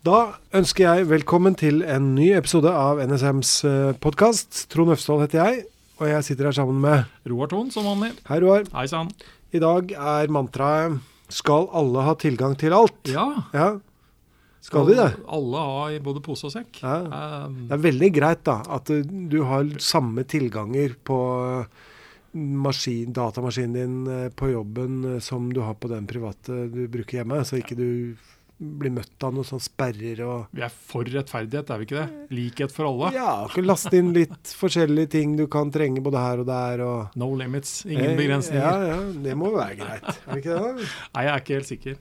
Da ønsker jeg velkommen til en ny episode av NSMs podkast. Trond Øfsdal heter jeg, og jeg sitter her sammen med Roar Thon, som vanlig. Hei, Roar. Hei sann. I dag er mantraet 'Skal alle ha tilgang til alt'? Ja. ja. Skal de det? Alle ha i både pose og sekk. Ja. Um, Det er veldig greit da, at du har samme tilganger på maskin, datamaskinen din eh, på jobben eh, som du har på den private du bruker hjemme, så ikke du blir møtt av noen sånne sperrer og vi er for rettferdighet, er vi ikke det? Likhet for alle. Ja, kan laste inn litt forskjellige ting du kan trenge både her og der. Og, No limits, ingen Eh, begrensninger. Ja, ja, det må være greit. Er det ikke det? Nei, jeg er ikke helt sikker.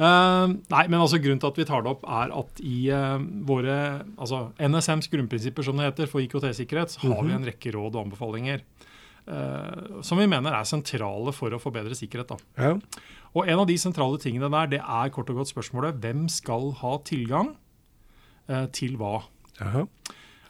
Uh, nei, men altså Grunnen til at vi tar det opp, er at i uh, våre altså NSMs grunnprinsipper som det heter, for IKT-sikkerhet, så har vi en rekke råd og anbefalinger uh, som vi mener er sentrale for å forbedre sikkerhet. da. Ja. Og En av de sentrale tingene der, det er kort og godt spørsmålet hvem skal ha tilgang eh, til hva. Aha.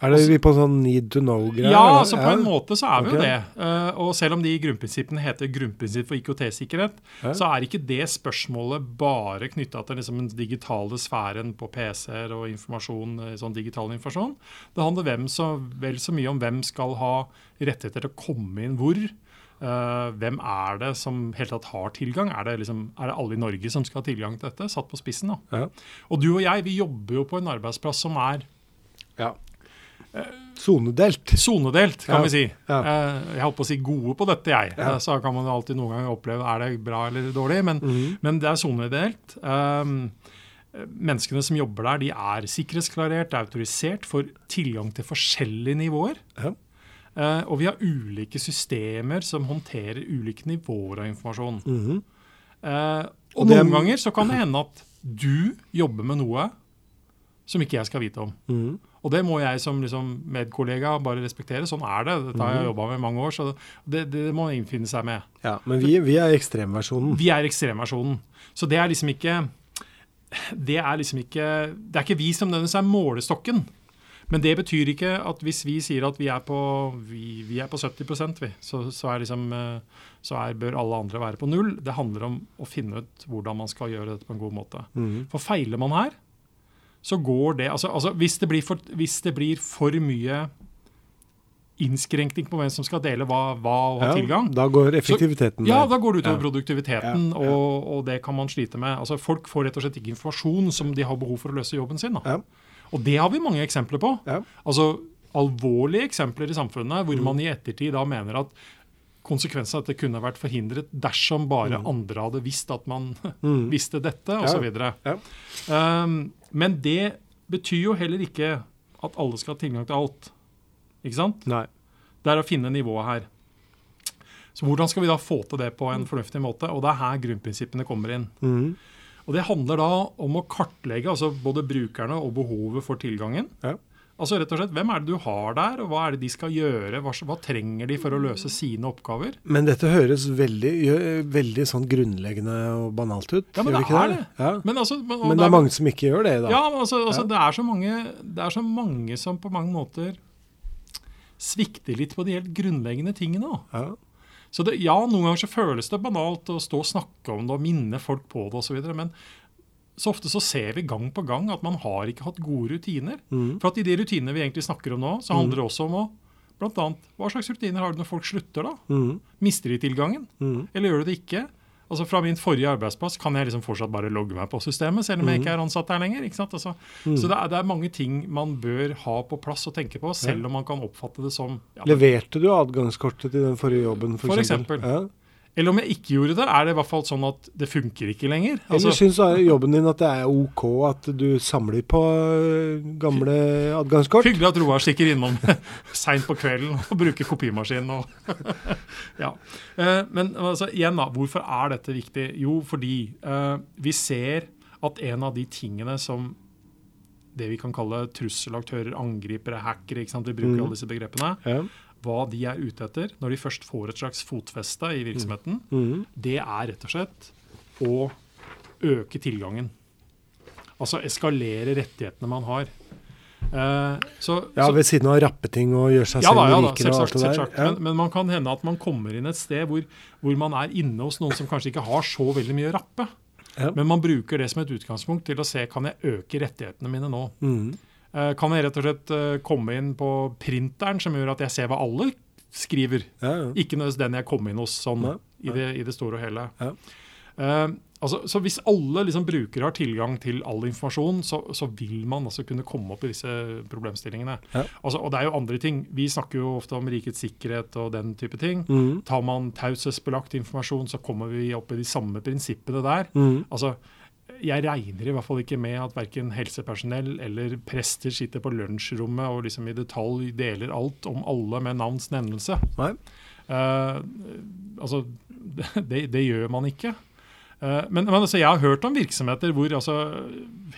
Er det vi på sånn need to know-greier? Ja, altså på en måte så er vi jo det. Eh, og selv om de grunnprinsippene heter grunnprinsipp for IKT-sikkerhet, Ja. så er ikke det spørsmålet bare knytta til liksom den digitale sfæren på PC-er og informasjon, eh, sånn digital informasjon. Det handler hvem så, vel så mye om hvem skal ha rettigheter til å komme inn hvor. Eh, hvem er det som helt tatt har tilgang? Er det, liksom, er det alle i Norge som skal ha tilgang til dette? Satt på spissen, da. Ja. Og du og jeg, vi jobber jo på en arbeidsplass som er ja. Sonedelt. Sonedelt, kan Ja, vi si. ja. Eh, jeg holdt på å si gode på dette, jeg. Ja. Eh, Så kan man alltid noen ganger oppleve er det bra eller dårlig, men, mm. men det er sonedelt. Um, menneskene som jobber der, de er sikkerhetsklarert, autorisert, får tilgang til forskjellige nivåer. Eh, og vi har ulike systemer som håndterer ulike nivåer av informasjon. Mhm. Eh, Og og det noen ganger så kan det hende at du jobber med noe som ikke jeg skal vite om. Mhm. Og det må jeg som liksom, medkollega bare respektere. Sånn er det. Dette har jeg Mhm. jobba med i mange år, så det, det må man innfinne seg med. ja. Men vi, vi er ekstremversjonen. Vi er ekstremversjonen. Så det er liksom ikke Det er liksom ikke Det er ikke vi som nødvendigvis er målestokken. Men det betyr ikke at hvis vi sier at vi er på, vi, vi er på 70 vi, så, så, er liksom, eh, så er, bør alle andre være på null. Det handler om å finne ut hvordan man skal gjøre dette på en god måte. Mm. For feiler man her, så går det altså, altså hvis, det blir for, hvis det blir for mye innskrenkning på hvem som skal dele hva, hva og ha Ja, tilgang, Da går effektiviteten ja, da går det utover Ja. produktiviteten, Ja, ja. Og, og det kan man slite med. Altså, folk får rett og slett ikke informasjon som de har behov for å løse jobben sin. Da. Ja. Og det har vi mange eksempler på. Ja. Altså alvorlige eksempler i samfunnet hvor Mm. man i ettertid da mener at konsekvensen av dette kunne vært forhindret dersom bare andre hadde visst at man Mm. visste dette, Ja. osv. Ja. Um, men det betyr jo heller ikke at alle skal ha tilgang til alt. Ikke sant? Nei. Det er å finne nivået her. Så hvordan skal vi da få til det på en fornuftig måte? Og det er her grunnprinsippene kommer inn. Mhm. Og Det handler da om å kartlegge altså både brukerne og behovet for tilgangen. Ja. Altså rett og slett, Hvem er det du har der, og hva er det de skal gjøre? Hva, hva trenger de for å løse sine oppgaver? Men dette høres veldig, veldig sånn grunnleggende og banalt ut. Ja, men det ikke er det. Ja. Men, altså, men, Men det er mange som ikke gjør det, da. Ja, men altså, altså Ja. Det, er så mange, det er så mange som på mange måter svikter litt på de helt grunnleggende tingene. da. Ja. Så det, ja, noen ganger så føles det banalt å stå og snakke om det og minne folk på det osv. Men så ofte så ser vi gang på gang at man har ikke hatt gode rutiner. Mm. For at i de rutinene vi egentlig snakker om nå, så handler det også om å blant annet, Hva slags rutiner har du når folk slutter, da? Mm. Mister de tilgangen? mm. Eller gjør de det ikke? Altså Fra min forrige arbeidsplass kan jeg liksom fortsatt bare logge meg på systemet, selv om jeg ikke er ansatt der lenger. ikke sant? Altså, Så det er, det er mange ting man bør ha på plass og tenke på, selv om man kan oppfatte det som ja, Leverte du adgangskortet til den forrige jobben, for, For eksempel. Ja. Eller om jeg ikke gjorde det, er det i hvert fall sånn at det funker ikke lenger. Eller Altså, syns jobben din at det er OK at du samler på øh, gamle adgangskort? Hyggelig at Roar stikker innom seint på kvelden og bruker kopimaskin. Og ja. Eh, Men altså, igjen, da, hvorfor er dette viktig? Jo, fordi uh, vi ser at en av de tingene som det vi kan kalle trusselaktører, angripere, hackere, ikke sant? vi bruker mm. alle disse begrepene, Ja. Hva de er ute etter når de først får et slags fotfeste i virksomheten, mm. det er rett og slett å øke tilgangen. Altså eskalere rettighetene man har. Eh, så, ja, så, ved siden av å rappe ting og gjøre seg ja selv ja rikere og alt det der. Ja. Men, men man kan hende at man kommer inn et sted hvor, hvor man er inne hos noen som kanskje ikke har så veldig mye å rappe. Ja. Men man bruker det som et utgangspunkt til å se kan jeg øke rettighetene mine nå. Mhm. Eh, Kan jeg rett og slett eh, komme inn på printeren som gjør at jeg ser hva alle skriver? Ja, ja. Ikke nødvendigvis den jeg kom inn hos sånn ja, i, det, i det store og hele. Ja. Eh, altså, så hvis alle liksom, brukere har tilgang til all informasjon, så, så vil man altså kunne komme opp i disse problemstillingene. Altså, og det er jo andre ting. Vi snakker jo ofte om rikets sikkerhet og den type ting. Mm. Tar man taushetsbelagt informasjon, så kommer vi opp i de samme prinsippene der. Mm. Altså, jeg regner i hvert fall ikke med at verken helsepersonell eller prester sitter på lunsjrommet og liksom i detalj deler alt om alle med navns nevnelse. Nei. Uh, altså, det, det gjør man ikke. Uh, men, men altså, jeg har hørt om virksomheter hvor altså,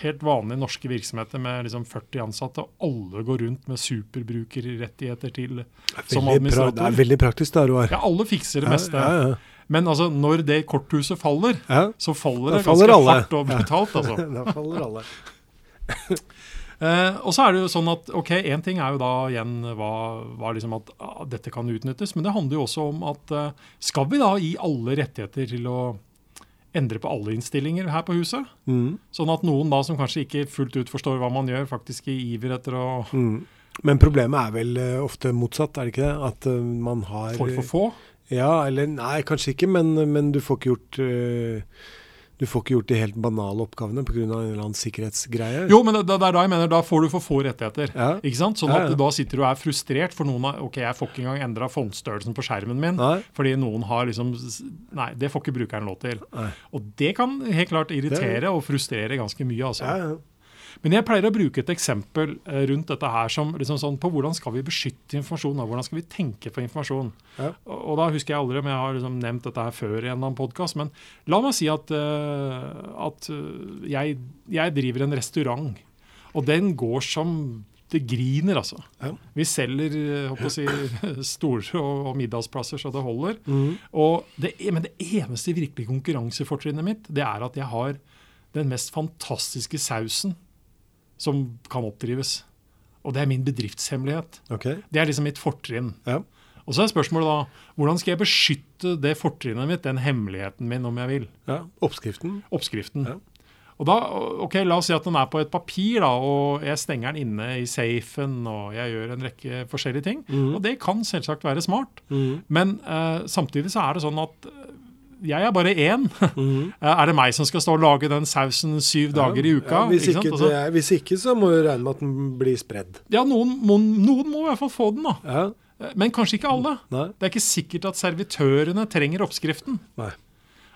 helt vanlige norske virksomheter med liksom 40 ansatte, og alle går rundt med superbrukerrettigheter til som administrator. det er veldig praktisk, da, Roar. Ja, alle fikser det meste. Ja, Ja, ja, Men altså, når det korthuset faller, ja. så faller det faller ganske alle. hardt og brutalt. altså. da faller alle. Eh, og så er det jo sånn at ok, Én ting er jo da igjen hva, hva liksom at ah, dette kan utnyttes, men det handler jo også om at eh, skal vi da gi alle rettigheter til å endre på alle innstillinger her på huset? Mm. Sånn at noen da som kanskje ikke fullt ut forstår hva man gjør, faktisk i iver etter å mm. Men problemet er vel eh, ofte motsatt, er det ikke det? At eh, man har for for få. Ja, eller nei, kanskje ikke, men, men du får ikke gjort uh, Du får ikke gjort de helt banale oppgavene pga. en eller annen sikkerhetsgreie. Jo, men det, det er da jeg mener, da får du for få rettigheter. Ja. Ikke sant? Sånn at ja. Da sitter du og er frustrert for noen av Ok, jeg får ikke engang endra fontstørrelsen på skjermen min. Nei. Fordi noen har liksom Nei, det får ikke brukeren lov til. Nei. Og det kan helt klart irritere og frustrere ganske mye. altså. Ja, ja. Men jeg pleier å bruke et eksempel eh, rundt dette her som liksom sånn på hvordan skal vi beskytte informasjon, og hvordan skal vi tenke på informasjon. Ja. Og, og da husker jeg aldri om jeg har liksom nevnt dette her før i en eller annen podkast, men la meg si at, uh, at eh, jeg, jeg driver en restaurant, og den går som det griner, altså. Ja. Vi selger si, store og, og middagsplasser så det holder. Mm. Og det, men det eneste virkelige konkurransefortrinnet mitt, det er at jeg har den mest fantastiske sausen som kan oppdrives. Og det er min bedriftshemmelighet. Okay. Det er liksom mitt fortrinn. Ja. Og så er spørsmålet da, hvordan skal jeg beskytte det fortrinnet mitt, den hemmeligheten min, om jeg vil? ja. Oppskriften. Oppskriften. Ja. Og da, ok, La oss si at den er på et papir, da, og jeg stenger den inne i safen, og jeg gjør en rekke forskjellige ting. Mm. Og det kan selvsagt være smart. mm. Men uh, samtidig så er det sånn at jeg er bare én. Eh, Er det meg som skal stå og lage den sausen syv dager i uka? Ja, hvis, ikke ikke? Altså, det hvis ikke, så må du regne med at den blir spredd. ja, noen må, noen må i hvert fall få den, da. Ja. Eh, Men kanskje ikke alle. Nei. Det er ikke sikkert at servitørene trenger oppskriften. Nei.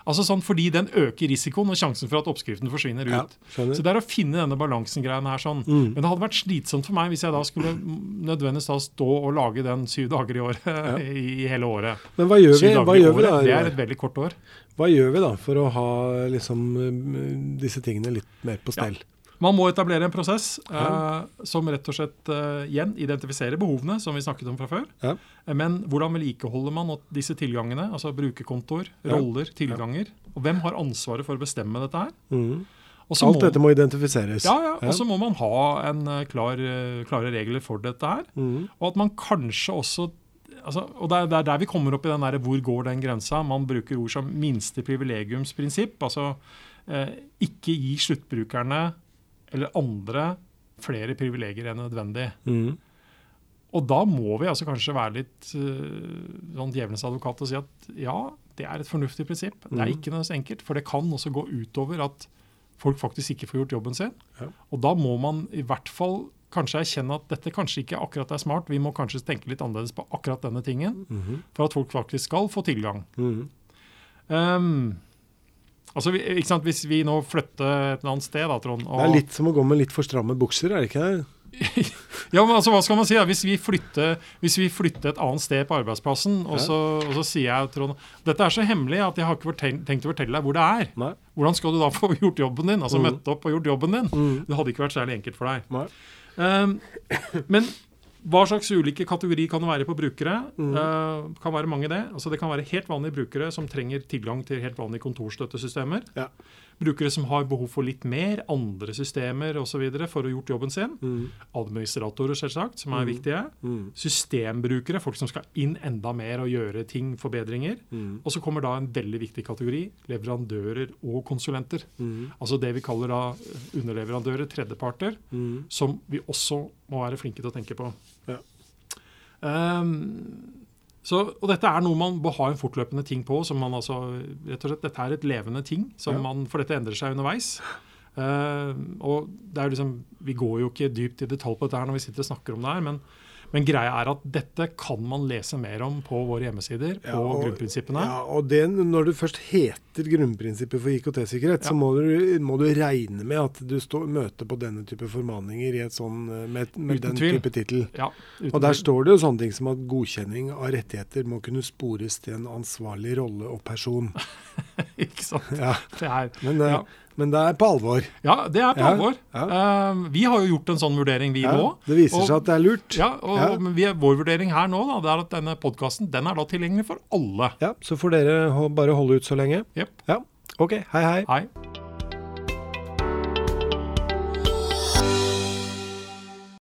Altså sånn Fordi den øker risikoen og sjansen for at oppskriften forsvinner ut. Ja, Så det er å finne denne balansen-greien her sånn. Mm. Men det hadde vært slitsomt for meg hvis jeg da skulle nødvendigvis da stå og lage den syv dager i året i, i hele året. Men hva gjør vi, hva gjør vi da? Det er et veldig kort år. Hva gjør vi da for å ha liksom, eh, disse tingene litt mer på stell? Man må etablere en prosess Ja. eh, som rett og slett eh, igjen identifiserer behovene, som vi snakket om fra før. Ja. Eh, Men hvordan vedlikeholder man disse tilgangene, altså brukerkontoer, Ja. roller, tilganger? Og hvem har ansvaret for å bestemme dette her? Mm. Alt må- dette må identifiseres. Ja, ja, og så må man ha en klar, klare regler for dette her. Mm. Og at man kanskje også altså, Og er, det er der vi kommer opp i den der hvor går den grensa. Man bruker ord som minste privilegiumsprinsipp. Altså eh, ikke gi sluttbrukerne eller andre flere privilegier enn nødvendig. Mm. Og da må vi altså kanskje være litt uh, sånn djevelens advokat og si at ja, det er et fornuftig prinsipp. Det er Mhm. ikke noe så enkelt, for det kan også gå utover at folk faktisk ikke får gjort jobben sin. Ja. Og da må man i hvert fall kanskje erkjenne at dette kanskje ikke akkurat er smart. Vi må kanskje tenke litt annerledes på akkurat denne tingen Mhm. for at folk faktisk skal få tilgang. Mhm. Um, altså, ikke sant? Hvis vi nå flytter et eller annet sted, da, Trond Det er litt som å gå med litt for stramme bukser, er det ikke det? Ja, men altså, hva skal man si? da? Hvis vi flytter, hvis vi flytter et annet sted på arbeidsplassen, og, så, og så sier jeg Trond Dette er så hemmelig at jeg har ikke tenkt å fortelle deg hvor det er. Nei. Hvordan skal du da få gjort jobben din? Altså mm. møtt opp og gjort jobben din? Mm. Det hadde ikke vært særlig enkelt for deg. Nei. Um, men Hva slags ulike kategori kan det være på brukere? Mm. Uh, kan være mange det. Altså det kan være helt vanlige brukere som trenger tilgang til helt vanlige kontorstøttesystemer. Ja. Brukere som har behov for litt mer, andre systemer osv. for å gjort jobben sin. Mm. Administratorer, selvsagt, som er Mm. viktige. Mm. Systembrukere, folk som skal inn enda mer og gjøre ting, forbedringer. Mm. Og så kommer da en veldig viktig kategori, leverandører og konsulenter. Mm. Altså det vi kaller da underleverandører, tredjeparter, som vi også må være flinke til å tenke på. Ja. Um, så, og dette er noe man bør ha en fortløpende ting på. som man altså, rett og slett, Dette er et levende ting, som Ja. man, for dette endrer seg underveis. Uh, og det er liksom, Vi går jo ikke dypt i detalj på dette her når vi sitter og snakker om det her, men, men greia er at dette kan man lese mer om på våre hjemmesider, på Ja, og- grunnprinsippene. Ja, og det, Når du først heter grunnprinsippet for IKT-sikkerhet, Ja. så må du, må du regne med at du stå, møter på denne type formaninger i et sånn, eh, med, med den tvil. type tittel. Ja, Og der står det jo sånne ting som at godkjenning av rettigheter må kunne spores til en ansvarlig rolle og person. Ikke sant? Ja, Det er, men, eh, Ja. Men det er på alvor. ja, det er på Ja, alvor. Ehm, vi har jo gjort en sånn vurdering, vi Ja, nå. det viser og- seg at det er lurt. Ja, og Ja. Men vi, vår vurdering her nå da, det er at denne podkasten er da tilgjengelig for alle. Ja, Så får dere bare holde ut så lenge. Yep. Ja, OK. Hei, hei. Hei.